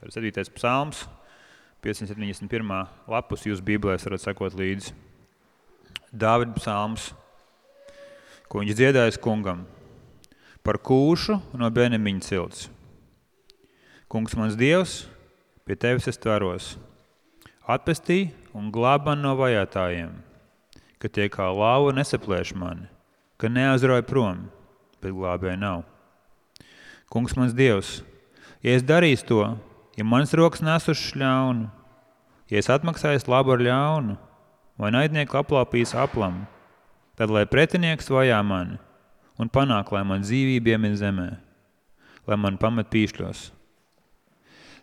Ir 7. psalms, 571. lapus jūsu bībelēs varat sekot līdzi. Dāvida psalms, ko viņš dziedājas kungam, par kūšu no Benemiņa cilts. Kungs mans dievs, pie tevis es tveros, atpestī un glāb man no vajātājiem, ka tie kā lauva nesaplēš mani, ka neaizrauj prom, bet glābēja nav. Kungs mans dievs, ja es darīšu to, ja manas rokas nesušas ļaunu, ja es atmaksāju labu ar ļaunu, vai naidnieku aplaupīs aplam, tad lai pretinieks vajā mani un panāk, lai man dzīvība iemīl zemē, lai man pamet pīšļos.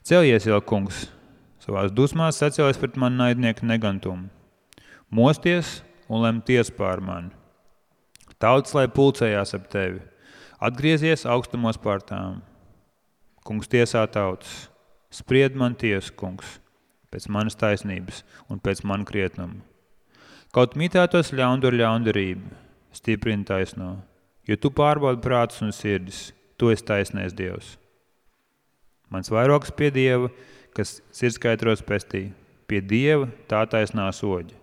Celies jau, kungs, savās dusmās sacēlies pret manu naidnieku negantumu. Mosties un lem ties pār mani. Tauts, lai pulcējās ap tevi, atgriezies augstumos pār tām. Kungs tiesā tautas, spried man tiesu, kungs, pēc manas taisnības un pēc manu krietnumu. Kaut mitētos ļaundu ar ļaundarību, stiprini taisno, jo tu pārbaudi prātus un sirdis, tu esi taisnēs Dievs. Mans vairogs pie Dieva, kas sirdskaitros pestī, pie Dieva tā taisnā soģa,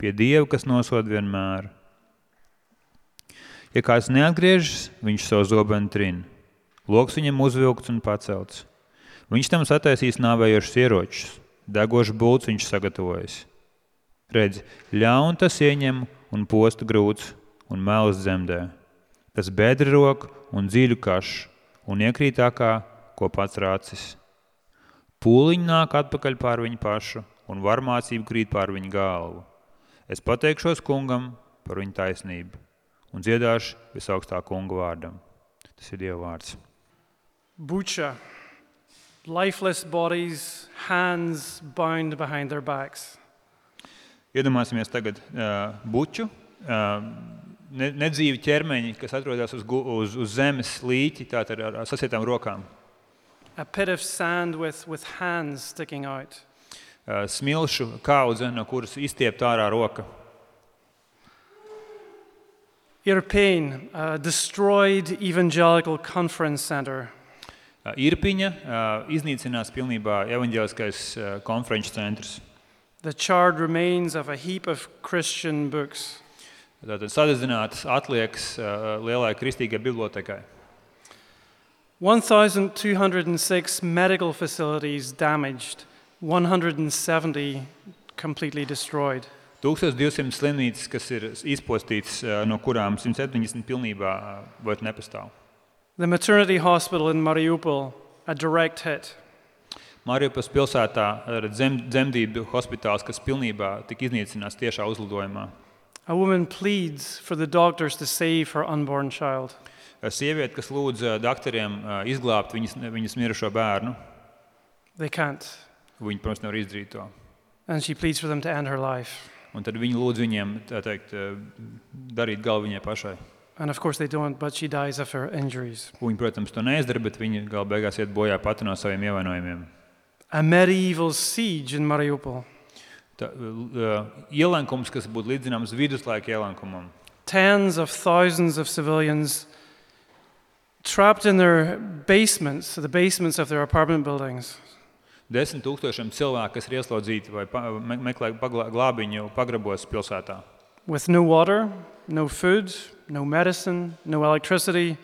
pie Dieva, kas nosod vienmēr. Ja kāds neatgriežas, viņš savu zobenu trin, loks viņam uzvilkts un pacelts. Viņš tam sataisīs nāvējošus ieročus, degošu būts viņš sagatavojas. Redz, ļaun tas ieņem un posta grūts un melus zemdē. Tas bedri roku un dziļu kašu un iekrītākā, ko pats rācis. Pūliņi nāk atpakaļ pār viņu pašu un varmācība krīt pār viņu galvu. Es pateikšos kungam par viņu taisnību un dziedāšu visaugstā kunga vārdam. Tas ir Dieva vārds. Bucha, lifeless bodies, hands bound behind their backs. Iedomāsimies tagad uh, buču, uh, ne, nedzīvi ķermeņi, kas atrodas uz, gu- uz, uz zemes līķi, tātad ar, ar sasietām rokām. A pit of sand with, with hands sticking out. Uh, smilšu kaudze, no kuras izstiept ārā roka. Irpain, a destroyed evangelical conference center. Uh, Irpiņa uh, iznīcinās pilnībā evaņģēliskais uh, konferenču centrs. The charred remains of a heap of Christian books. Tātad sadedzinātas atliekas lielai kristīgai bibliotekai. 1,206 medical facilities damaged, 170 completely destroyed. 1200 slimnīcas, kas ir izpostītas, no kurām 170 pilnībā vairs nepastāv. The maternity hospital in Mariupol, a direct hit. Mariupas pilsētā ir zem, dzemdību hospitāls, kas pilnībā tika iznīcināts tiešā uzlidojumā. A woman pleads for the doctors to save her unborn child. Sieviete, kas lūdz uh, doktoriem uh, izglābt viņas, viņas mirušo bērnu, They can't. viņi, protams, nevar izdarīt to. And she pleads for them to end her life. Un tad viņi lūdz viņiem tā teikt, uh, darīt galvu viņai pašai. And of course they don't, but she dies of her injuries. Viņi, protams, to neizdara, bet viņi gala beigās iet bojā pati no saviem ievainojumiem. A medieval siege in Mariupol. Tā, uh, ielenkums, kas būtu līdzināms viduslaika ielenkumam. Tens of thousands of civilians trapped in their basements, the basements of their apartment buildings. Desmit tūkstošiem cilvēku, kas ir ieslodzīti vai pa, me, meklē glābiņu pagrabos pilsētā. With no water, no food, no medicine, no electricity,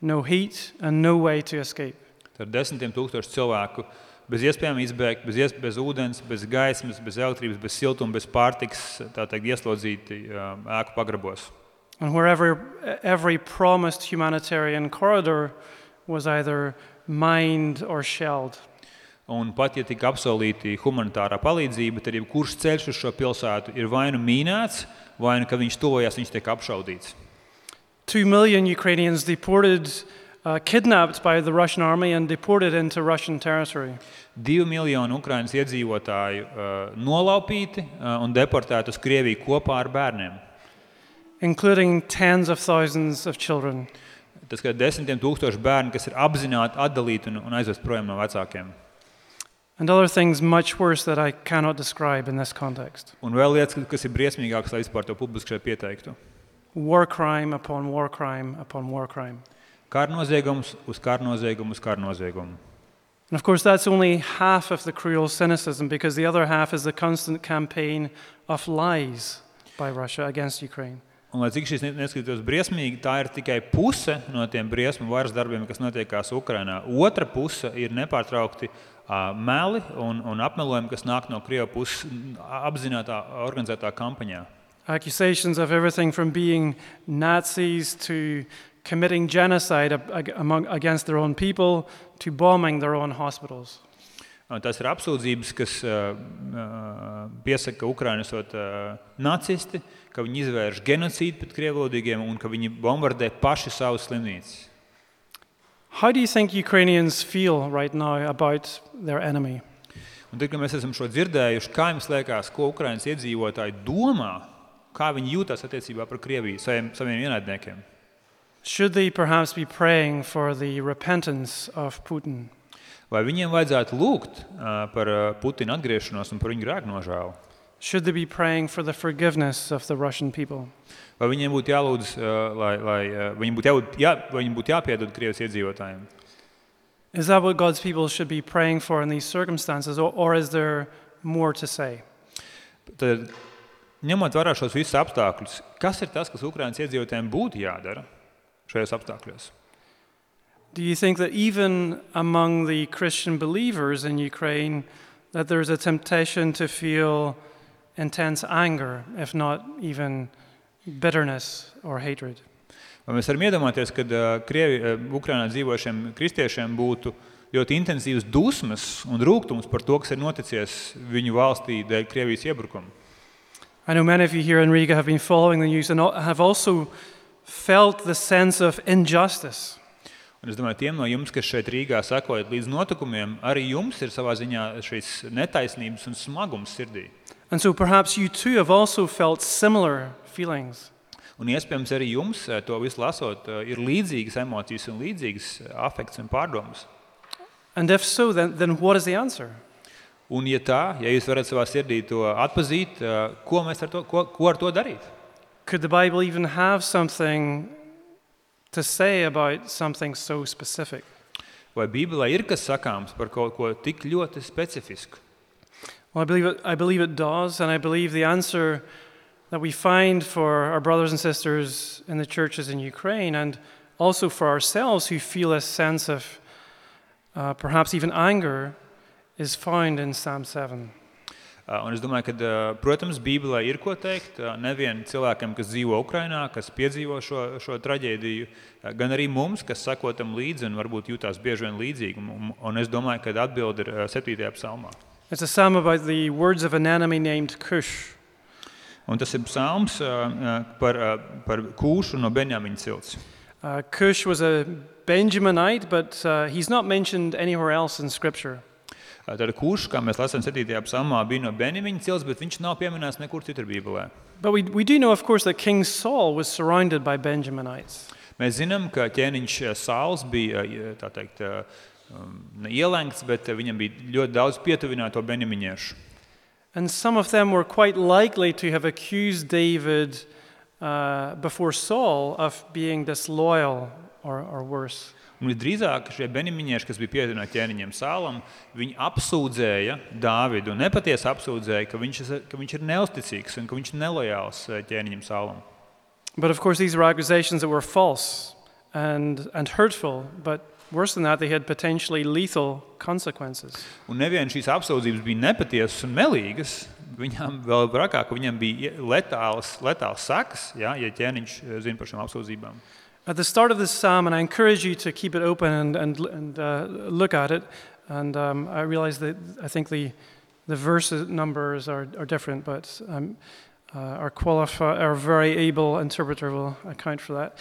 no heat, and no way to escape. Tad desmitiem tūkstošu cilvēku bez iespējām izbēgt, bez, ies- bez ūdens, bez gaismas, bez elektrības, bez siltuma, bez pārtikas, tā teikt, ieslodzīti uh, ēku pagrabos. And wherever every promised humanitarian corridor was either mined or shelled. Un pat ja tika apsolīti humanitārā palīdzība, tad jebkurš ceļš uz šo pilsētu ir vai nu mīnēts, vai nu, kad viņš tuvojas, viņš tiek apšaudīts. Two million Ukrainians deported, uh, kidnapped by the Russian army and deported into Russian territory. Divi miljoni Ukraiņas iedzīvotāju uh, nolaupīti uh, un deportēti uz Krieviju kopā ar bērniem. including tens of thousands of children. Tas ir desmitiem tūkstoši bērnu, kas ir apzināti atdalīti un, un aizvest projām no vecākiem. And other things much worse that I cannot describe in this context. Un vēl lietas, kas ir briesmīgākas, lai vispār to publiski šeit pieteiktu. War crime upon war crime upon war crime. Kara noziegums uz kara noziegumu uz kara noziegumu. And of course, that's only half of the cruel cynicism because the other half is the constant campaign of lies by Russia against Ukraine. Un, lai cik šis ne- neskatītos briesmīgi, tā ir tikai puse no tiem briesmu varas darbiem, kas notiekās Ukrajinā. Otra puse ir nepārtraukti ā, meli un, un apmelojumi, kas nāk no Krievijas puses apzinātā, organizētā kampaņā. Accusations of everything from being Nazis to committing genocide among, against their own people to bombing their own hospitals. Tas ir apsūdzības, kas uh, piesaka, ka Ukraiņi esot uh, nacisti, ka viņi izvērš genocīdu pret krievlodīgiem un ka viņi bombardē paši savas slimnīcas. How do you think Ukrainians feel right now about their enemy? Un tad, kad mēs esam šo dzirdējuši, kā jums liekas, ko Ukraiņas iedzīvotāji domā, kā viņi jūtas attiecībā par Krieviju, saviem, saviem ienaidniekiem? Should they perhaps be praying for the repentance of Putin? Vai viņiem vajadzētu lūgt uh, par uh, Putina atgriešanos un par viņu grēku nožēlu? Should they be praying for the forgiveness of the Russian people? Vai viņiem būtu jālūdz, uh, lai, lai uh, viņiem būtu, jābūt, jā, vai viņiem būtu jāpiedod Krievijas iedzīvotājiem? Is that what God's people should be praying for in these circumstances, or, or is there more to say? Tad, ņemot vērā šos visus apstākļus, kas ir tas, kas Ukraiņas iedzīvotājiem būtu jādara šajos apstākļos? Do you think that even among the Christian believers in Ukraine, that there's a temptation to feel intense anger, if not even bitterness or hatred? Vai mēs varam iedomāties, ka Krievi, uh, Ukrainā dzīvošiem kristiešiem būtu ļoti intensīvas dusmas un rūkums par to, kas ir noticis viņu valstī dēļ Krievijas iebrukuma? I know many of you here in Riga have been following the news and have also felt the sense of injustice. Un es domāju, tiem no jums, kas šeit Rīgā sekojat līdz notikumiem, arī jums ir savā ziņā šīs netaisnības un smagums sirdī. And so perhaps you too have also felt similar feelings. Un iespējams arī jums, eh, to visu lasot, eh, ir līdzīgas emocijas un līdzīgas eh, afekts un pārdomas. And if so, then, then what is the answer? Un, ja tā, ja jūs varat savā sirdī to atpazīt, ko mēs ar to, ko, ko ar to darīt? Could the Bible even have something to say about something so specific? Vai Bībelē ir kas sakāms par kaut ko tik ļoti specifisku? Well, I believe, it, I believe it does, and I believe the answer that we find for our brothers and sisters in the churches in Ukraine, and also for ourselves who feel a sense of uh, perhaps even anger, is found in Psalm 7. Uh, Un es domāju, ka, uh, protams, Bībelē ir ko teikt uh, nevien cilvēkiem, kas dzīvo Ukrajinā, kas piedzīvo šo, šo traģēdiju, gan arī mums, kas sako tam līdzi un varbūt jūtās bieži vien līdzīgi. Un, un es domāju, ka atbilde ir uh, 7. psalmā. It's a psalm about the words of an enemy named Cush. Un tas ir psalms uh, par, uh, par kūšu no Benjamina cilts. Uh, Cush was a Benjaminite, but uh, he's not mentioned anywhere else in Scripture. Tad kūš, kā mēs lasām 7. psalmā, bija no Benjamina cilts, bet viņš nav pieminēts nekur citur Bībelē. But we, we do know, of course, that King Saul was surrounded by Benjaminites. Mēs zinām, ka ķēniņš uh, Sauls bija tā teikt, uh, um, ielēgts, bet viņam bija ļoti daudz pietuvināto benjaminiešu. And some of them were quite likely to have accused David uh, before Saul of being disloyal or, or worse. Un visdrīzāk šie benjaminieši, kas bija pietuvināti ķēniņam Sālam, viņi apsūdzēja Dāvidu, nepatiesi apsūdzēja, ka viņš, ka viņš ir neusticīgs un ka viņš ir nelojāls uh, ķēniņam Sālam. But of course, these were accusations that were false and, and hurtful, but worse than that, they had potentially lethal consequences. Un nevien šīs apsūdzības bija nepatiesas un melīgas, viņām vēl ka viņam bija letāls, letāls sakas, ja, ja ķēniņš uh, zina par šīm apsūdzībām. At the start of this psalm, and I encourage you to keep it open and, and, and uh, look at it, and um, I realize that I think the, the verse numbers are, are different, but um, uh, our, qualifi- our very able interpreter will account for that.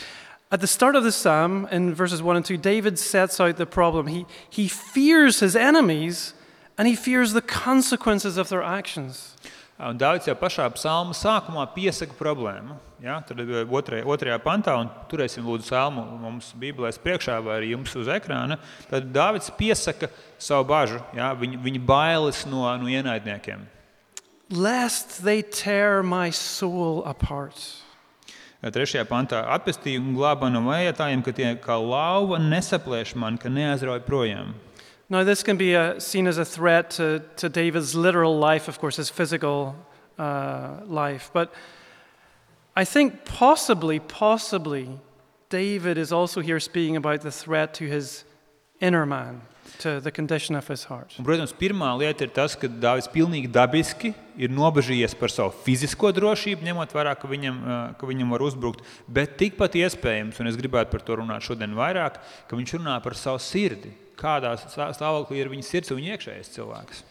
At the start of the psalm, in verses 1 and 2, David sets out the problem. He, he fears his enemies and he fears the consequences of their actions. Un Dārvids jau pašā psalma sākumā piesaka problēmu. Ja? Tad eh, otrajā, otrajā pantā, un turēsim lūdzu psalmu mums Bībelēs priekšā vai arī jums uz ekrāna, tad Dārvids piesaka savu bažu, ja? viņa, viņa bailes no, no ienaidniekiem. Lest they tear my soul apart. Trešajā pantā atpestīja un glāba no vajadzējiem, ka tie kā lauva nesaplēš man, ka neaizrauj projām. Now, this can be uh seen as a threat to, to David's literal life, of course, his physical uh, life. But I think possibly, possibly, David is also here speaking about the threat to his inner man. Un, protams, pirmā lieta ir tas, ka Dāvids pilnīgi dabiski ir nobežījies par savu fizisko drošību, ņemot vērā, ka viņam, ā, ka viņam var uzbrukt. Bet tikpat iespējams, un es gribētu par to runāt šodien vairāk, ka viņš runā par savu sirdi. Kādā stā- stāvoklī ir viņa sirds un viņa iekšējais cilvēks.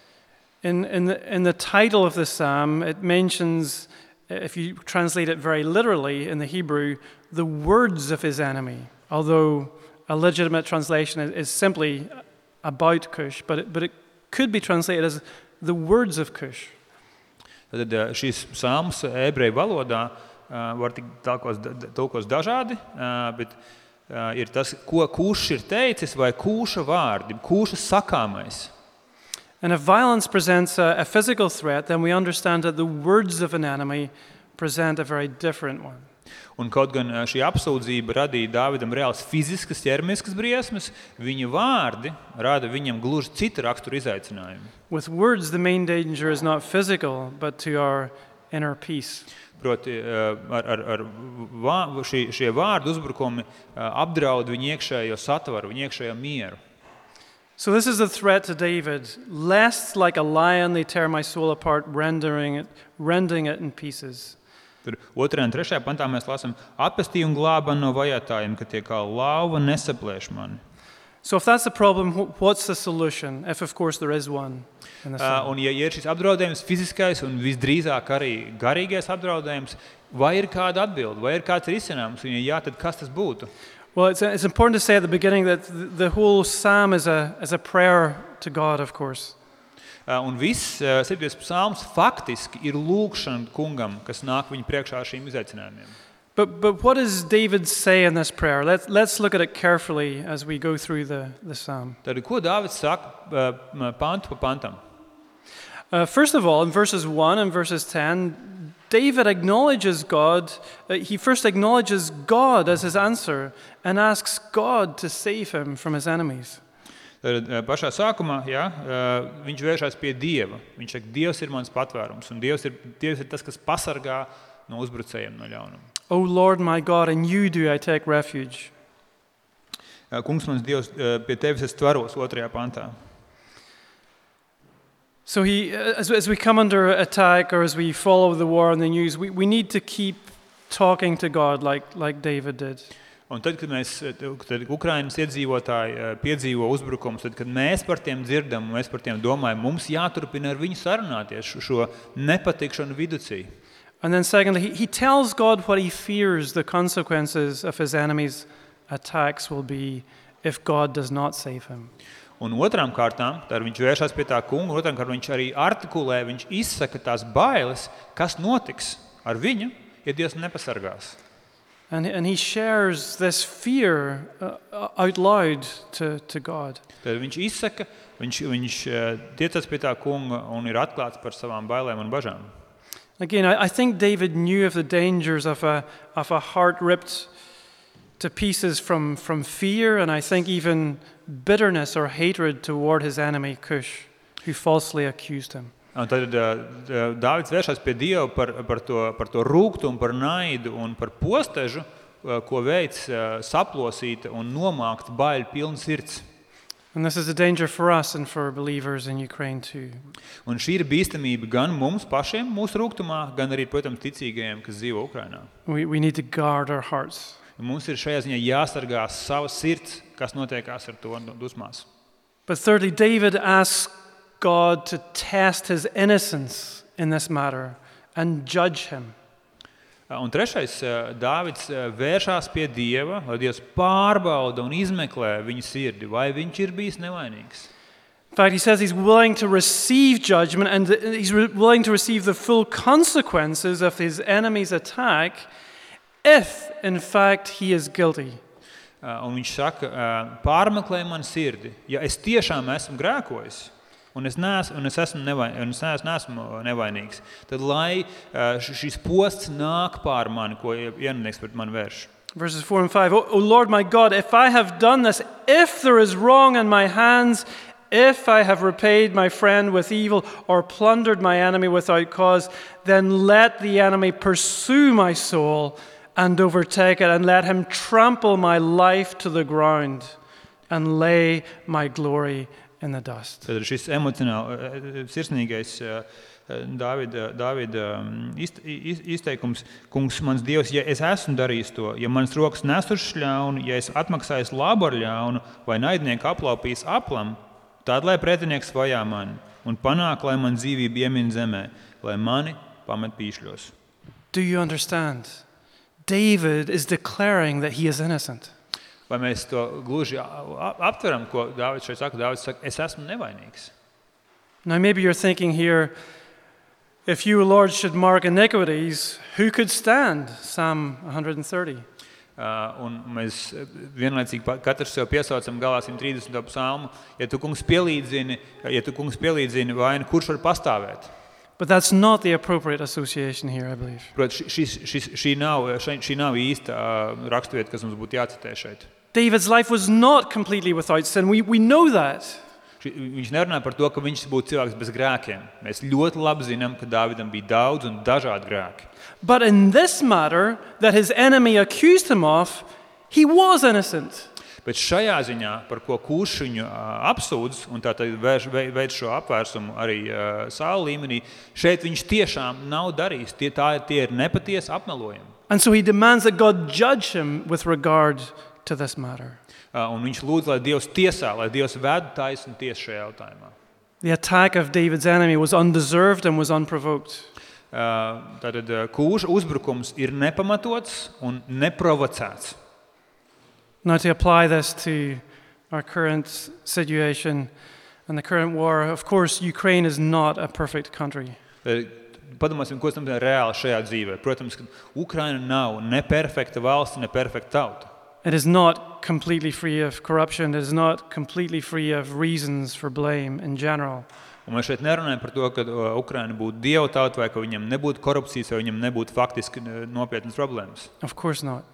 In, in, the, in the title of the psalm, it mentions, if you translate it very literally in the Hebrew, the words of his enemy, although a legitimate translation is, is simply about Cush, but it, but it could be translated as the words of Cush. Tad ā, šīs sāmas ebreju valodā ā, var tikt tulkots da- da- tulkots dažādi, ā, bet ir tas, ko kurš ir teicis, vai kūša vārdi, kūša sakāmais. And if violence presents a, a physical threat, then we understand that the words of an enemy present a very different one. Un kaut gan ā, šī apsūdzība radīja Dāvidam reāls fiziskas, ķermeniskas briesmas, viņa vārdi rada viņam gluži citu raksturu izaicinājumu. With words, the main danger is not physical, but to our inner peace. Proti, ā, ar, ar, ar vā, šī, šie vārdu uzbrukumi ā, apdraud viņa iekšējo satvaru, viņa iekšējo mieru. So, this is a threat to David. Lest, like a lion, they tear my soul apart, rendering it, rending it in pieces. Tur otrajā un trešajā pantā mēs lasām, apstāties un glāba no vajātajiem, ka tie kā lauva nesaplēš mani. So, if that's the problem, wh- what's the solution? If, of course, there is one. Uh, un, ja ir šis apdraudējums, fiziskais un visdrīzāk arī garīgais apdraudējums, vai ir kāda atbilde, vai ir kāds risinājums, un, ja jā, tad kas tas būtu? Well, it's, it's important to say at the beginning that th- the whole psalm is a, is a prayer to God, of course. Uh, un viss uh, 7. psalms faktiski ir lūkšana kungam, kas nāk viņa priekšā ar šīm izaicinājumiem. But, but what does David say in this prayer? Let's, let's look at it carefully as we go through the, the psalm. Tad, ko Dāvids saka uh, pantu pa pantam? Uh, first of all, in verses 1 and verses 10, David acknowledges God. uh, he first acknowledges God as his answer and asks God to save him from his enemies. Tad, uh, pašā sākumā jā, uh, viņš vēršas pie Dieva. Viņš saka, Dievs ir mans patvērums, un Dievs ir, Dievs ir tas, kas pasargā no uzbrucējiem, no ļaunuma. O Lord my God, in you do I take refuge. Uh, Kungs, mans Dievs, uh, pie tevis es tveros otrajā pantā. So, he, uh, as, as we come under attack or as we follow the war on the news, we, we need to keep talking to God like, like David did. Un tad, kad mēs, tad Ukraiņas iedzīvotāji piedzīvo uzbrukumus, tad, kad mēs par tiem dzirdam, mēs par tiem domājam, mums jāturpina ar viņu sarunāties šo- nepatikšanu viducī. And then, secondly, he, he tells God what he fears the consequences of his enemies' attacks will be if God does not save him. Un otrām kārtām, tad viņš vēršas pie tā kunga, un otrām kārtām viņš arī artikulē, viņš izsaka tās bailes, kas notiks ar viņu, ja Dievs nepasargās. And, and he shares this fear uh, out loud to, to God. Tad viņš izsaka, viņš, viņš eh, tiecas pie tā kunga un ir atklāts par savām bailēm un bažām. Again, I, I think David knew of the dangers of a, of a heart ripped to pieces from, from fear, and I think even bitterness or hatred toward his enemy, Cush, who falsely accused him. Un tad uh, Dārvids vēršas pie Dieva par, par, to, par to rūkumu, par naidu un par postežu, uh, ko veids uh, saplosīta un nomākta bail pilna sirds. And this is a danger for us and for believers in Ukraine too. Un šī ir bīstamība gan mums pašiem, mūsu rūkumā, gan arī, protams, ticīgajiem, kas dzīvo Ukrajinā. We, we need to guard our hearts. Mums ir šajā ziņā jāsargā savas sirds, kas notiekās ar to dusmās. But thirdly, David asks God to test his innocence in this matter and judge him. Un trešais, uh, Dāvids uh, vēršas pie Dieva, lai Dievs pārbauda un izmeklē viņa sirdi, vai viņš ir bijis nevainīgs. In fact, he says he's willing to receive judgment and he's willing to receive the full consequences of his enemy's attack if, in fact, he is guilty. Uh, Un viņš saka, pārmeklē man sirdi, ja es tiešām esmu grēkojis. Un es, neesmu, un es esmu nevai, un es neesmu, neesmu nevainīgs. Tad, lai šis posts nāk pār mani, ko ienaidnieks pret mani vērš. Verses 4 and 5 O, o Lord my God, if I have done this, if there is wrong in my hands, If I have repaid my friend with evil or plundered my enemy without cause, then let the enemy pursue my soul and overtake it, and let him trample my life to the ground and lay my glory in the dust. Tad šis emocionāli sirsnīgais Dāvida, Dāvida mm, izt- iz- izteikums, kungs, mans dievs, ja es esmu darījis to, ja manas rokas nesušas ļaunu, ja es atmaksāju labu ar ļaunu, vai naidnieku aplaupījis aplam, tad lai pretinieks vajā mani un panāk, lai man dzīvība iemin zemē, lai mani pamet pīšļos. Do you understand? David is declaring that he is innocent. Vai mēs to gluži a- a- aptveram, ko Dāvids šeit saka? Dāvids saka, es esmu nevainīgs. Now, maybe you're thinking here, if you, Lord, should mark iniquities, who could stand? Psalm 130. Uh, un mēs uh, vienlaicīgi pa- katrs sev piesaucam galā 130. psalmu. Ja tu, kungs, pielīdzini, ja tu, kungs, pielīdzini vainu, kurš var pastāvēt? But that's not the appropriate association here, I believe. Protams, šis, šis, šī, nav, šai- šī nav īsta uh, raksturvieta, kas mums būtu jācitē šeit. David's life was not completely without sin. We, we know that. Viņš nerunā par to, ka viņš būtu cilvēks bez grēkiem. Mēs ļoti labi zinām, ka Dāvidam bija daudz un dažādi grēki. But in this matter that his enemy accused him of, he was innocent. Bet šajā ziņā, par ko kurš viņu apsūdz, un tā tad vērš- vei- veids šo apvērsumu arī sāla līmenī, šeit viņš tiešām nav darījis. Tie, tā, tie ir nepatiesi apmelojumi. And so he demands that God judge him with regard to this matter. Ā, Un viņš lūdz, lai Dievs tiesā, lai Dievs ved taisnu tiesu šajā jautājumā. The attack of David's enemy was undeserved and was unprovoked. Ā, Tātad kūža uzbrukums ir nepamatots un neprovocēts. Now, to apply this to our current situation and the current war, of course, Ukraine is not a perfect country. Padomāsim, ko tas nozīmē reāli šajā dzīvē. Protams, ka Ukraina nav ne perfekta valsts, ne perfekta tauta. It is not completely free of corruption. It is not completely free of reasons for blame in general. Un mēs šeit nerunājam par to, ka uh, Ukraina būtu dieva tauta vai ka viņam nebūtu korupcijas vai viņam nebūtu faktiski uh, nopietnas problēmas. Of course not.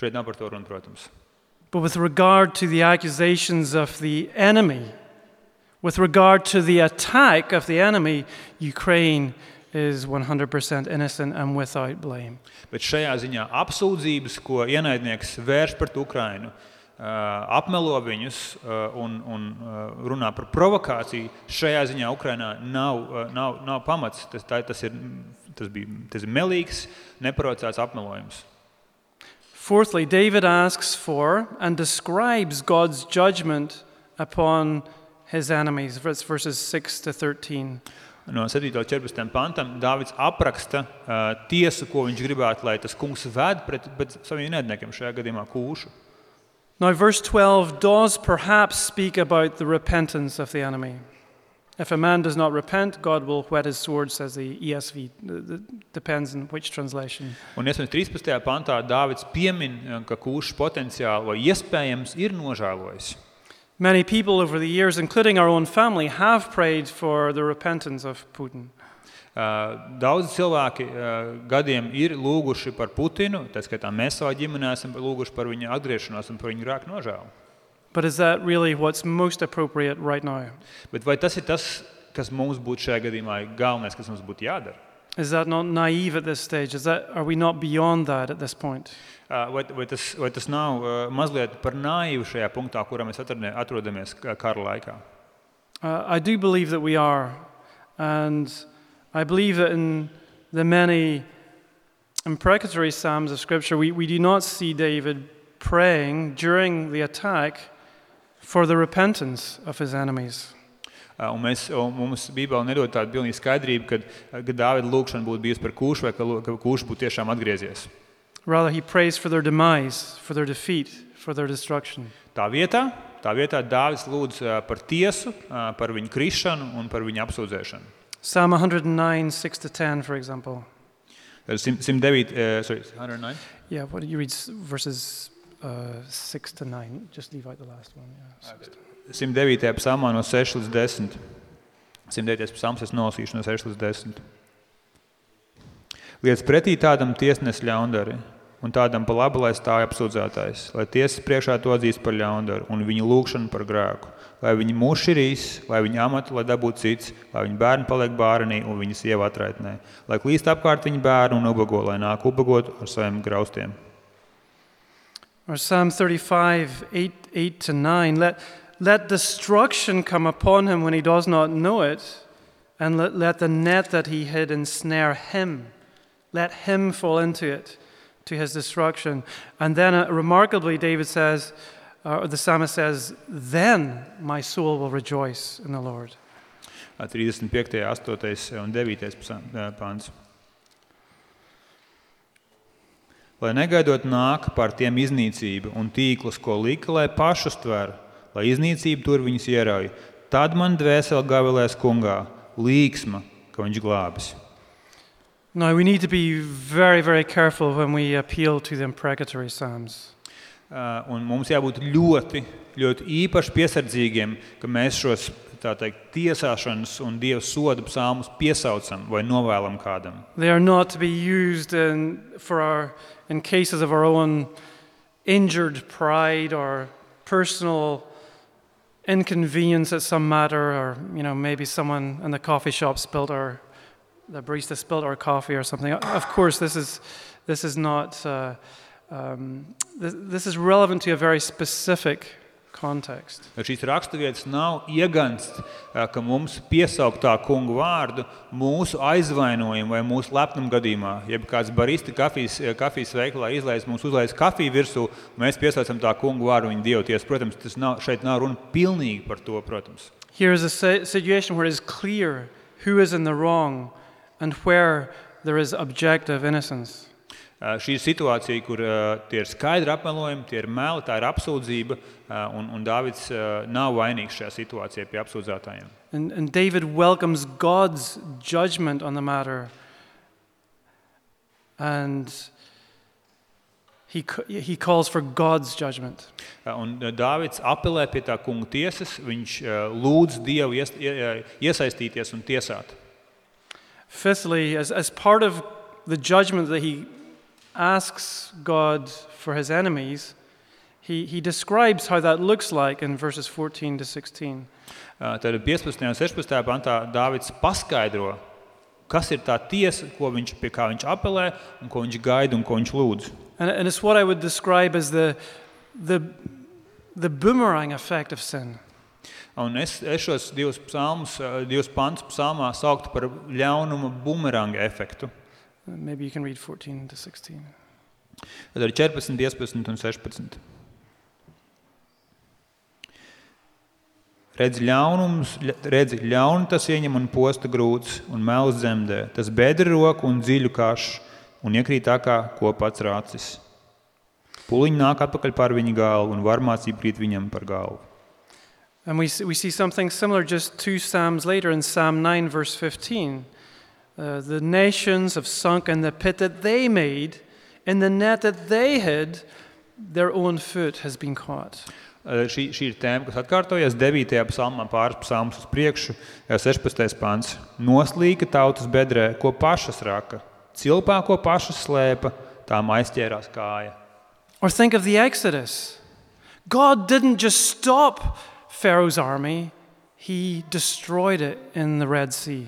Šeit nav par to runa, protams. But with regard to the accusations of the enemy, with regard to the attack of the enemy, Ukraine is 100% innocent and without blame. Bet šajā ziņā apsūdzības, ko ienaidnieks vērš pret Ukrainu, uh, apmelo viņus uh, un, un uh, runā par provokāciju, šajā ziņā Ukrainā nav, nav, nav pamats. Tas, tā, tas, ir, tas, bija, tas ir melīgs, neprovocēts apmelojums. Fourthly, David asks for and describes God's judgment upon his enemies, Vers- verses 6 to 13. No 7. līdz 14. pantam Dārvids apraksta uh, tiesu, ko viņš gribētu, lai tas kungs ved pret, pret saviem ienaidniekiem, šajā gadījumā kūšu. Now, verse 12 does perhaps speak about the repentance of the enemy. If a man does not repent, God will whet his sword, says the ESV. It depends on which translation. Un iespējams 13. pantā Dārvids piemin, ka kūšs potenciāli vai iespējams ir nožēlojis. Many people over the years, including our own family, have prayed for the repentance of Putin. Uh, Daudz cilvēki uh, gadiem ir lūguši par Putinu, tā skaitā mēs savā ģimenē esam lūguši par viņa atgriešanos un par viņa grēku nožēlu. But is that really what's most appropriate right now? Bet vai tas ir tas, kas mums būtu šajā gadījumā galvenais, kas mums būtu jādara? Is that not naive at this stage? Is that, are we not beyond that at this point? Uh, Vai, vai, tas, vai tas nav mazliet par naivu šajā punktā, kurā mēs atrodamies ka- kara laikā? Uh, I do believe that we are. And I believe that in the many imprecatory Psalms of Scripture, we, we do not see David praying during the attack for the repentance of his enemies. Un mēs, un mums Bībelē nedod tādu pilnīgu skaidrību, kad, kad Dāvida lūgšana būtu bijusi par kūšu, vai ka, ka kūš būtu tiešām atgriezies. Rather, he prays for their demise, for their defeat, for their destruction. Tā vietā, tā vietā Dāvids lūdz uh, par tiesu, uh, par viņu krišanu un par viņu apsūdzēšanu. Psalm 109, 6 to 10, for example. Tad sim- 109, uh, sorry, 109. Yeah, what do you read s- verses uh, 6 to 9? Just leave out the last one. Yeah, six to- 109. psalmā no 6 līdz 10. 109. psalms es nolasīšu no 6 līdz 10. Liec pretī tādam tiesnes ļaundari, un tādam pa labi, lai stāj apsūdzētājs, lai tiesas priekšā to atzīst par ļaundaru un viņa lūgšanu par grēku. Lai viņi muširīs, lai viņi amatu, lai dabūtu cits, lai viņa bērni paliek bērnī un viņa sieva atraitnē. Lai klīst apkārt viņa bērnu un ubago, lai nāk ubagot ar saviem graustiem. Or Psalm 35, 8, 8 to 9. Let, let destruction come upon him when he does not know it, and let, let the net that he hid ensnare him. Let him fall into it to his destruction. And then, uh, remarkably, David says, uh, or the psalmist says, Then my soul will rejoice in the Lord. 35, 8 un 9 pāns. Lai negaidot nāk par tiem iznīcību un tīklus, ko lika, lai pašus tver, lai iznīcība tur viņus ierauj, tad man dvēsele gavilēs kungā, līksma, ka viņš glābis. Now, we need to be very, very careful when we appeal to the imprecatory Psalms. Uh, un mums jābūt ļoti, ļoti īpaši piesardzīgiem, ka mēs šos teikt, tiesāšanas un dieva soda psalmus piesaucam vai novēlam kādam. They are not to be used in, for our, in cases of our own injured pride or personal inconvenience at some matter, or you know maybe someone in the coffee shop spilled our the barista spilled our coffee or something. Of course, this is, this is not, uh, um, this, this is relevant to a very specific context. Šīs raksturvietas nav iegansts, ka mums piesauktā kungu vārdu mūsu aizvainojumu vai mūsu lepnumu gadījumā. Jeb kāds baristi kafijas, kafijas veikalā izlaiž mums uzlaiž kafiju virsū, mēs piesaucam tā kungu vārdu viņa dievoties. Protams, tas nav, šeit nav runa pilnīgi par to, protams. Here is a situation where it is clear who is in the wrong and where there is objective innocence. Uh, šī ir situācija, kur uh, tie ir skaidri apmelojumi, tie ir meli, tā ir apsūdzība, uh, un, un Dāvids uh, nav vainīgs šajā situācijā pie apsūdzētājiem. And, and David welcomes God's judgment on the matter. And he, he calls for God's judgment. Uh, un uh, Dāvids apelē pie tā kunga tiesas, viņš lūdz Dievu ies, iesaistīties un tiesāt. Fifthly, as, as part of the judgment that he asks God for his enemies, he, he describes how that looks like in verses 14 to 16. Uh, tad 15. un 16. pantā Dāvids paskaidro, kas ir tā tiesa, ko viņš, pie kā viņš apelē un ko viņš gaida un ko viņš lūdz. And, and it's what I would describe as the, the, the boomerang effect of sin. Un es, es šos divus, psalmus, eh, divus pantus psalmā sauktu par ļaunuma bumeranga efektu. Maybe you can read 14 to 16. Tad ir 14, 15 un 16. Redz, ļaunums, redzi, ļaunu tas ieņem un posta grūts un melz zemdē. Tas bedra roku un dziļu kašu un iekrīt tā kā ko pats rācis. Puliņi nāk atpakaļ par viņa galvu un varmācība krīt viņam par galvu. And we, we see something similar just two Psalms later in Psalm 9, verse 15. Uh, the nations have sunk in the pit that they made, in the net that they hid, their own foot has been caught. Uh, šī, šī ir tēma, kas atkārtojas 9. psalmā, pāris psalmus uz priekšu, 16. Uh, pāns. Noslīka tautas bedrē, ko pašas raka, cilpā, ko pašas slēpa, tām aizķērās kāja. Or think of the Exodus. God didn't just stop Pharaoh's army, he destroyed it in the Red Sea.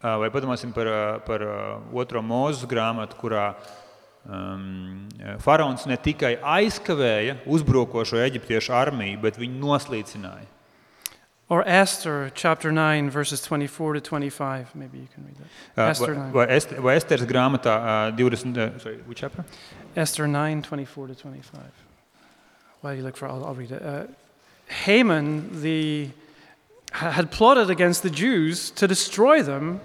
Uh, vai padomāsim par, uh, par uh, otro mūzu grāmatu, kurā um, faraons ne tikai aizkavēja uzbrukošo eģiptiešu armiju, bet viņu noslīcināja. Or Esther chapter 9 verses 24 to 25. Maybe you can read that. Uh, Esther 9. Vai, Est, vai Esteras grāmatā uh, 20, uh, sorry, which chapter? Esther 9, 24 to 25. While you look for, I'll, I'll read it. Uh, Haman the, had plotted against the Jews to destroy them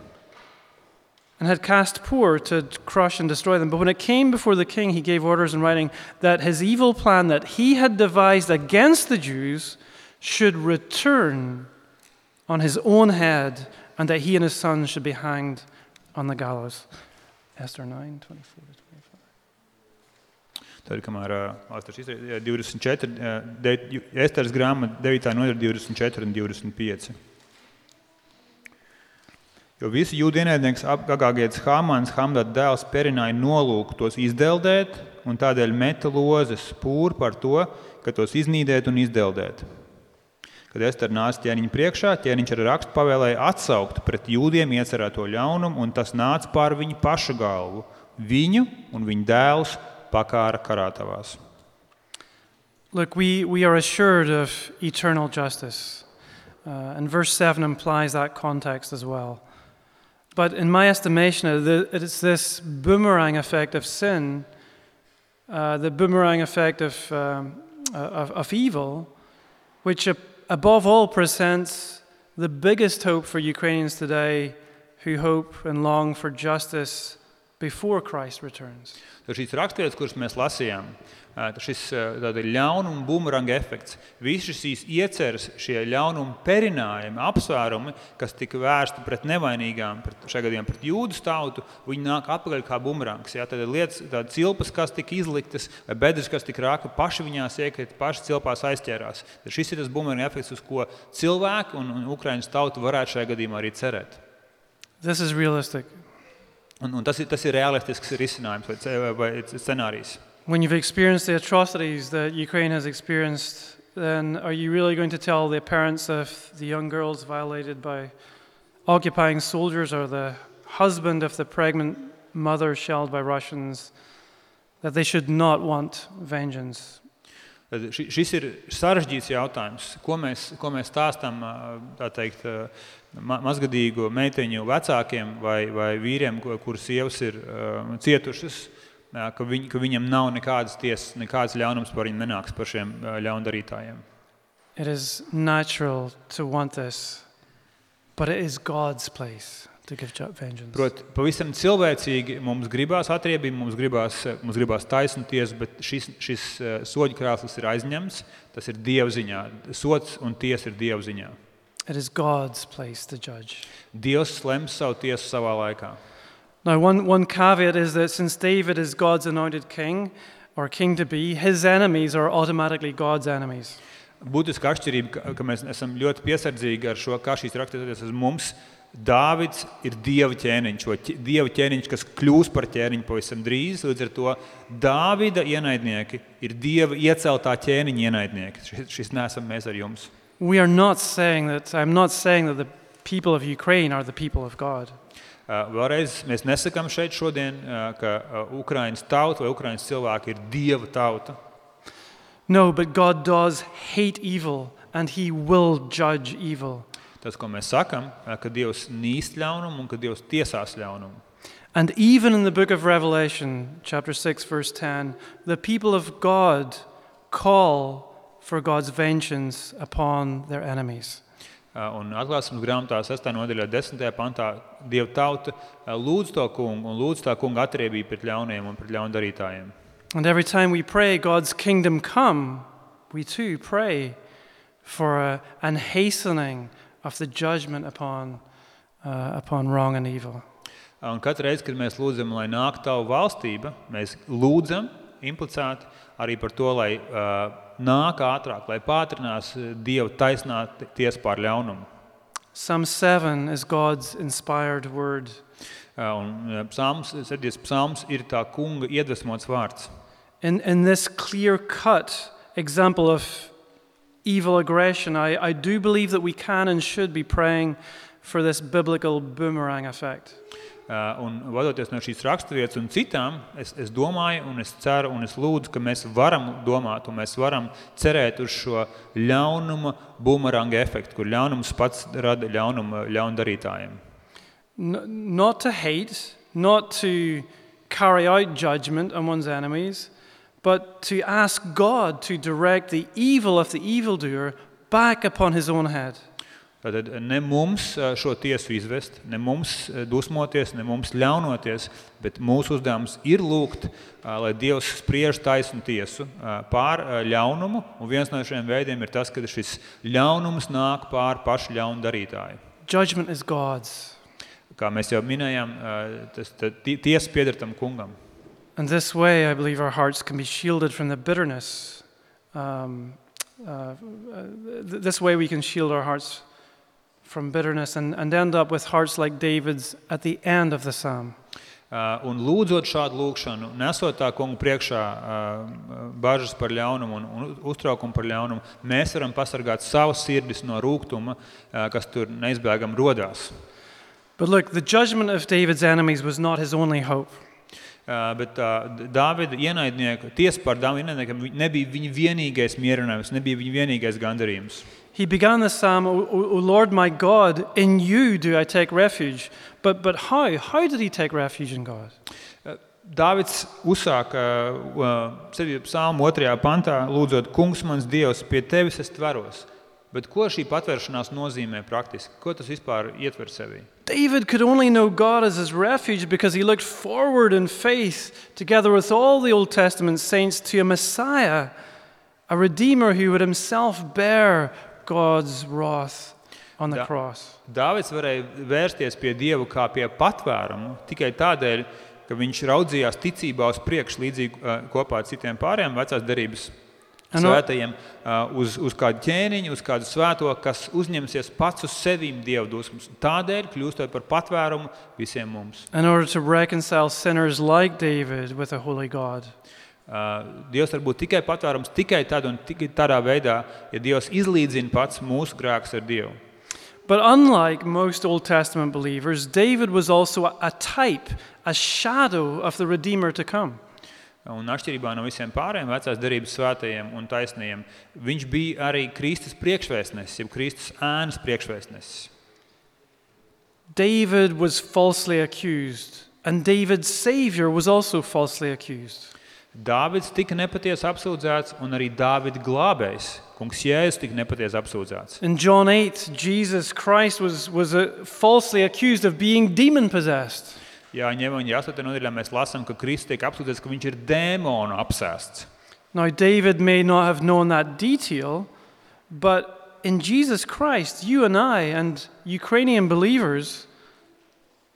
and had cast poor to crush and destroy them. But when it came before the king, he gave orders in writing that his evil plan that he had devised against the Jews should return on his own head and that he and his sons should be hanged on the gallows. Esther 9 24 Tad, kamēr Astars izdarīja 24, Esteras grāmata 9. nodaļa 24 un 25. Jo visi jūdu ienaidnieks apgāgāgietis Hamans, Hamdata dēls, perināja nolūku tos izdeldēt, un tādēļ meta lozes pūri par to, ka tos iznīdēt un izdeldēt. Kad Ester nāca ķēniņa priekšā, ķēniņš ar rakstu pavēlēja atsaukt pret jūdiem iecerēto ļaunumu, un tas nāca pār viņa paša galvu. Viņu un viņa dēlus pakāra karātavās. Look, we, we are assured of eternal justice. Uh, and verse 7 implies that context as well. But in my estimation, it is this boomerang effect of sin, uh, the boomerang effect of, um, uh, of, of, evil, which above all presents the biggest hope for Ukrainians today who hope and long for justice before Christ returns. Tad šīs raksturvietas, kuras mēs lasījām, šis ļaunuma bumeranga efekts, visas šīs ieceres, šie ļaunuma perinājumi, apsvērumi, kas tika vērsti pret nevainīgām, pret, šajā gadījumā pret jūdu tautu, viņi nāk atpakaļ kā bumerangs. Ja? Tad lietas, tādas cilpas, kas tika izliktas, vai bedres, kas tika rāka, paši viņās iekrita, paši cilpās aizķērās. Tad šis ir tas bumeranga efekts, uz ko cilvēki un, un Ukraiņas tauta varētu šajā gadījumā arī cerēt. This is realistic. Un, un tas, ir, tas ir realistisks risinājums vai, vai scenārijs. When you've experienced the atrocities that Ukraine has experienced, then are you really going to tell the parents of the young girls violated by occupying soldiers or the husband of the pregnant mother shelled by Russians that they should not want vengeance? Šis ir sarežģīts jautājums, ko mēs, ko mēs stāstām teikt, mazgadīgu meiteņu vecākiem vai, vai vīriem, kurus sievas ir cietušas ka, viņ, ka viņam nav nekādas tiesas, nekādas ļaunums par viņu nenāks par šiem ļaundarītājiem. It is natural to want this, but it is God's place to give vengeance. Prot, pavisam cilvēcīgi mums gribās atriebību, mums gribās, mums gribās taisnu tiesu, bet šis, šis soļu krāslis ir aizņemts, tas ir Dieva ziņā. Sots un tiesa ir Dieva ziņā. It is God's place to judge. Dievs lems savu tiesu savā laikā. Now, one, one caveat is that since David is God's anointed king, or king to be, his enemies are automatically God's enemies. Būtiska atšķirība, ka, ka mēs esam ļoti piesardzīgi ar šo, kā šīs rakstītas uz mums. Dāvids ir dieva ķēniņš, vai dieva ķēniņš, kas kļūs par ķēniņu pavisam drīz. Līdz ar to Dāvida ienaidnieki ir dieva ieceltā ķēniņa ienaidnieki. Šis, šis nesam mēs ar jums. We are not saying that, I'm not saying that the people of Ukraine are the people of God. Uh, vēlreiz mēs nesakām šeit šodien, uh, ka uh, Ukraiņas tauta vai Ukraiņas cilvēki ir dieva tauta. No, but God does hate evil and he will judge evil. Tas, ko mēs sakām, ka Dievs nīst ļaunumu un ka Dievs tiesās ļaunumu. And even in the book of Revelation, chapter 6, verse 10, the people of God call for God's vengeance upon their enemies. Un atklāsmes grāmatā 6. nodaļā, 10. pantā, Dieva tauta lūdz to kungu un lūdz tā kunga atriebību pret ļauniem un pret ļaundarītājiem. And every time we pray God's kingdom come, we too pray for a, an hastening of the judgment upon, uh, upon wrong and evil. Un katru reizi, kad mēs lūdzam, lai nāk tavu valstība, mēs lūdzam implicēti arī par to, lai uh, nāk ātrāk, lai pātrinās eh, Dieva taisnā tiesa pār ļaunumu. Psalm 7 is God's inspired word. Un eh, psalms, sēdies, psalms ir tā kunga iedvesmots vārds. In, in this clear-cut example of evil aggression, I, I do believe that we can and should be praying for this biblical boomerang effect. Uh, un vadoties no šīs raksturvietas un citām, es, es domāju, un es ceru, un es lūdzu, ka mēs varam domāt, un mēs varam cerēt uz šo ļaunuma bumeranga efektu, kur ļaunums pats rada ļaunumu ļaundarītājiem. Not to hate, not to carry out judgment on one's enemies, but to ask God to direct the evil of the evildoer back upon his own head. Tad ne mums šo tiesu izvest, ne mums dusmoties, ne mums ļaunoties, bet mūsu uzdevums ir lūgt, lai Dievs spriež taisnu tiesu pār ļaunumu. Un viens no šiem veidiem ir tas, ka šis ļaunums nāk pār pašu ļaunu darītāju. Judgment is God's. Kā mēs jau minējām, tas tiesa pieder tam kungam. And this way, I believe our hearts can be shielded from the bitterness. Um, uh, this way, we can shield our hearts from bitterness and, and end up with hearts like David's at the end of the psalm. Uh, un lūdzot šādu lūgšanu, nesot tā kungu priekšā uh, bažas par ļaunumu un, un uztraukumu par ļaunumu, mēs varam pasargāt savas sirdis no rūkuma, uh, kas tur neizbēgami rodās. But look, the judgment of David's enemies was not his only hope. Uh, bet uh, Dāvida ienaidnieka, tiesa par Dāvida ienaidniekiem nebija viņa vienīgais mierinājums, nebija viņa vienīgais gandarījums. He began the psalm, o, o, Lord my God, in you do I take refuge. But, but how? How did he take refuge in God? Dāvids uzsāka uh, psalmu otrajā pantā, lūdzot, kungs mans dievs, pie tevis es tveros. Bet ko šī patvēršanās nozīmē praktiski? Ko tas vispār ietver sevī? David could only know God as his refuge because he looked forward in faith, together with all the Old Testament saints, to a Messiah, a Redeemer who would himself bear God's wrath on the Da- cross. Dāvids varēja vērsties pie Dieva kā pie patvērumu tikai tādēļ, ka viņš raudzījās ticībā uz priekšu, līdzīgi uh, kopā ar citiem pārējiem vecās derības svētajiem, uh, uz, uz kādu ķēniņu, uz kādu svēto, kas uzņemsies pats uz sevīm Dieva dusmas. Tādēļ kļūstot par patvērumu visiem mums. In order to reconcile sinners like David with a holy God. Uh, Dievs var būt tikai patvērums tikai tad un tikai tādā veidā, ja Dievs izlīdzina pats mūsu grēkus ar Dievu. But unlike most Old Testament believers, David was also a, a type, a shadow of the Redeemer to come. Un atšķirībā no visiem pārējiem vecās derības svētajiem un taisniem, viņš bija arī Kristus priekšvēstnesis, jeb Kristus ēnas priekšvēstnesis. David was falsely accused, and David's Savior was also falsely accused. Dāvids tika nepatiesi apsūdzēts, un arī Dāvida glābējs, kungs Jēzus, tika nepatiesi apsūdzēts. In John 8, Jesus Christ was, was uh, falsely accused of being demon possessed. Jā, ņemot vērā 8. nodaļā, mēs lasām, ka Kristus tiek apsūdzēts, ka viņš ir dēmonu apsēsts. Now, David may not have known that detail, but in Jesus Christ, you and I and Ukrainian believers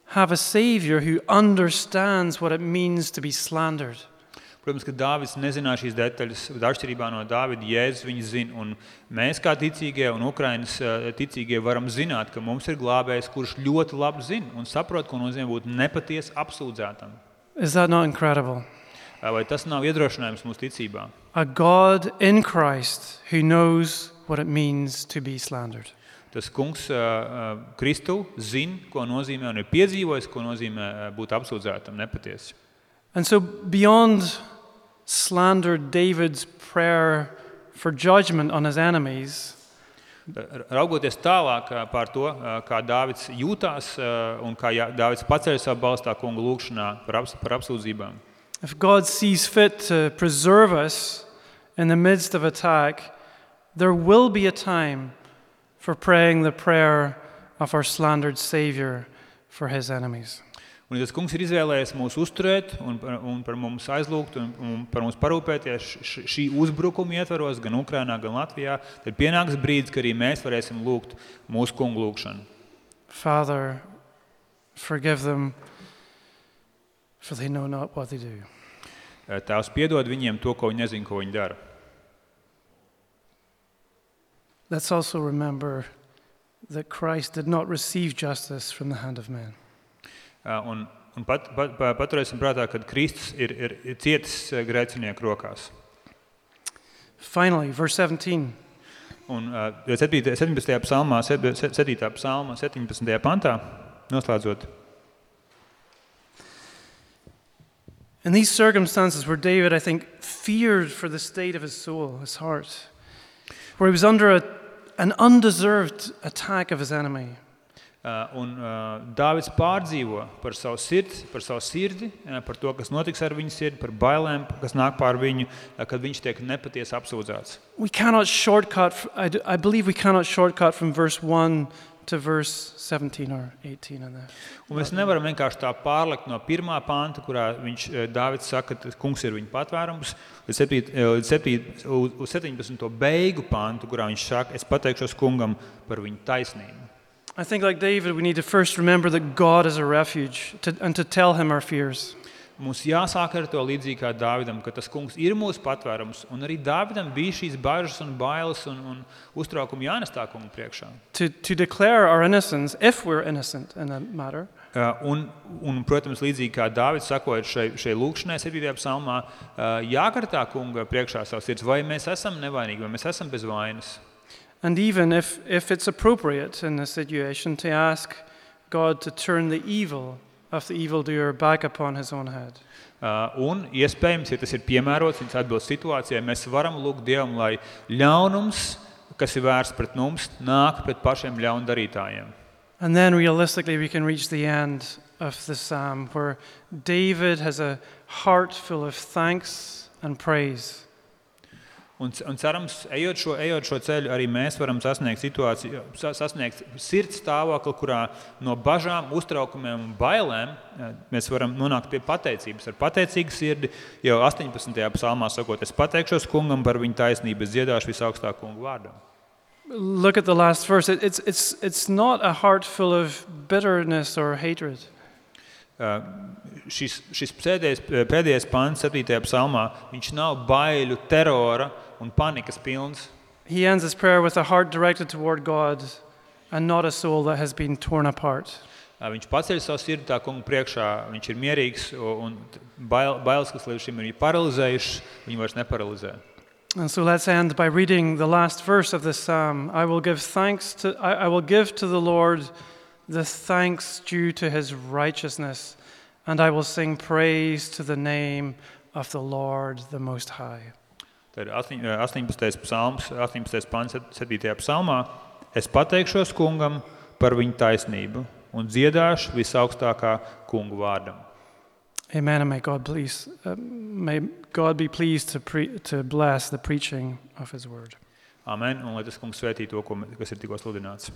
have a Savior who understands what it means to be slandered. Protams, ka Dāvids nezināja šīs detaļas, bet atšķirībā no Dāvida Jēzus viņas zina. Un mēs, kā ticīgie un Ukraiņas ticīgie, varam zināt, ka mums ir glābējs, kurš ļoti labi zina un saprot, ko nozīmē būt nepatiesi apsūdzētam. Is that not incredible? Vai tas nav iedrošinājums mūsu ticībā? A God in Christ who knows what it means to be slandered. Tas kungs uh, Kristu zina, ko nozīmē un ir piedzīvojis, ko nozīmē uh, būt apsūdzētam nepatiesi. And so, beyond slander, David's prayer for judgment on his enemies, Raugoties tālāk uh, par to, uh, kā Dāvids jūtās uh, un kā Jā- Dāvids paceļ savu balstā kungu lūgšanā par, aps, par apsūdzībām. if God sees fit to preserve us in the midst of attack, there will be a time for praying the prayer of our slandered Savior for his enemies. Un, ja tas kungs ir izvēlējies mūs uzturēt un, par- un par mums aizlūgt un, un par mums parūpēties š- šī uzbrukuma ietvaros, gan Ukrajinā, gan Latvijā, tad pienāks brīdis, kad arī mēs varēsim lūgt mūsu kungu lūgšanu. Father, forgive them, for they know not what they do. Eh, Tēvs piedod viņiem to, ko viņi nezina, ko viņi dara. Let's also remember that Christ did not receive justice from the hand of man. Eh, Un, un pat, pat, pat, paturēsim prātā, ka Kristus ir, ir, ir cietis eh, grēcinieku rokās. Finally, verse 17. Un eh, 17. 17. psalmā, 7. psalmā, 17. pantā, noslēdzot. In these circumstances where David, I think, feared for the state of his soul, his heart, where he was under a, an undeserved attack of his enemy, Uh, Un uh, Dāvids pārdzīvo par savu sirdi, par savu sirdi, uh, par to, kas notiks ar viņu sirdi, par bailēm, kas nāk pār viņu, kad viņš tiek nepatiesi apsūdzēts. we cannot shortcut, I, d- I believe we cannot shortcut from verse 1 to verse 17 or 18 in there. Un mēs nevaram vienkārši tā pārlikt no pirmā panta, kurā viņš Dāvids saka, ka kungs ir viņa patvērums, līdz, septīt, uh, līdz, septīt, uz uz 17. beigu pantu, kurā viņš saka, es pateikšos kungam par viņu taisnību. I think, like David, we need to first remember that God is a refuge to, and to tell him our fears. Mums jāsāk ar to līdzīgi kā Dāvidam, ka tas kungs ir mūsu patvērums. Un arī Dāvidam bija šīs bažas un bailes un, un uztraukumi jānes tā kunga priekšā. To, to declare our innocence, if we're innocent in that matter, Uh, Un, un, protams, līdzīgi kā Dārvids sakojot šai, šai lūkšanai, 7. psalmā, uh, jākartā kunga priekšā savs sirds, vai mēs esam nevainīgi, vai mēs esam bez vainas. And even if, if it's appropriate in this situation to ask God to turn the evil of the evildoer back upon his own head. Uh, Un, iespējams, ja tas ir piemērots viņas atbilst situācijai, mēs varam lūgt Dievam, lai ļaunums, kas ir vērsts pret mums, nāk pret pašiem ļaundarītājiem. And then realistically, we can reach the end of the psalm where David has a heart full of thanks and praise. Un, un cerams, ejot šo, ejot šo ceļu, arī mēs varam sasniegt situāciju, sa- sasniegt sirds stāvokli, kurā no bažām, uztraukumiem un bailēm eh, mēs varam nonākt pie pateicības. Ar pateicīgu sirdi jau 18. psalmā sakot, es pateikšos kungam par viņa taisnību, es dziedāšu visaugstākā kunga vārdā. Look at the last verse. It, it's, it's, it's not a heart full of bitterness or hatred. Uh, Šis, šis pēdējais, pēdējais pāns, 7. psalmā, viņš nav baiļu, terora un panikas pilns. He ends his prayer with a heart directed toward God and not a soul that has been torn apart. Viņš paceļ savu sirdi tā kunga priekšā, viņš ir mierīgs un bail, bailes, kas līdz šim ir paralizējušas, viņu vairs neparalizē. And so let's end by reading the last verse of this psalm. I will give thanks to I, I will give to the Lord the thanks due to his righteousness, and I will sing praise to the name of the Lord the Most High. Ir astoņ- 18. psalms, 18. pāns, 7. psalmā. Es pateikšos kungam par viņa taisnību un dziedāšu visaugstākā kunga vārdam. Amen. And may God please, uh, may God be pleased to pre- to bless the preaching of His word. Amen. Un lai tas kungs svētī to, kas ir tikko sludināts.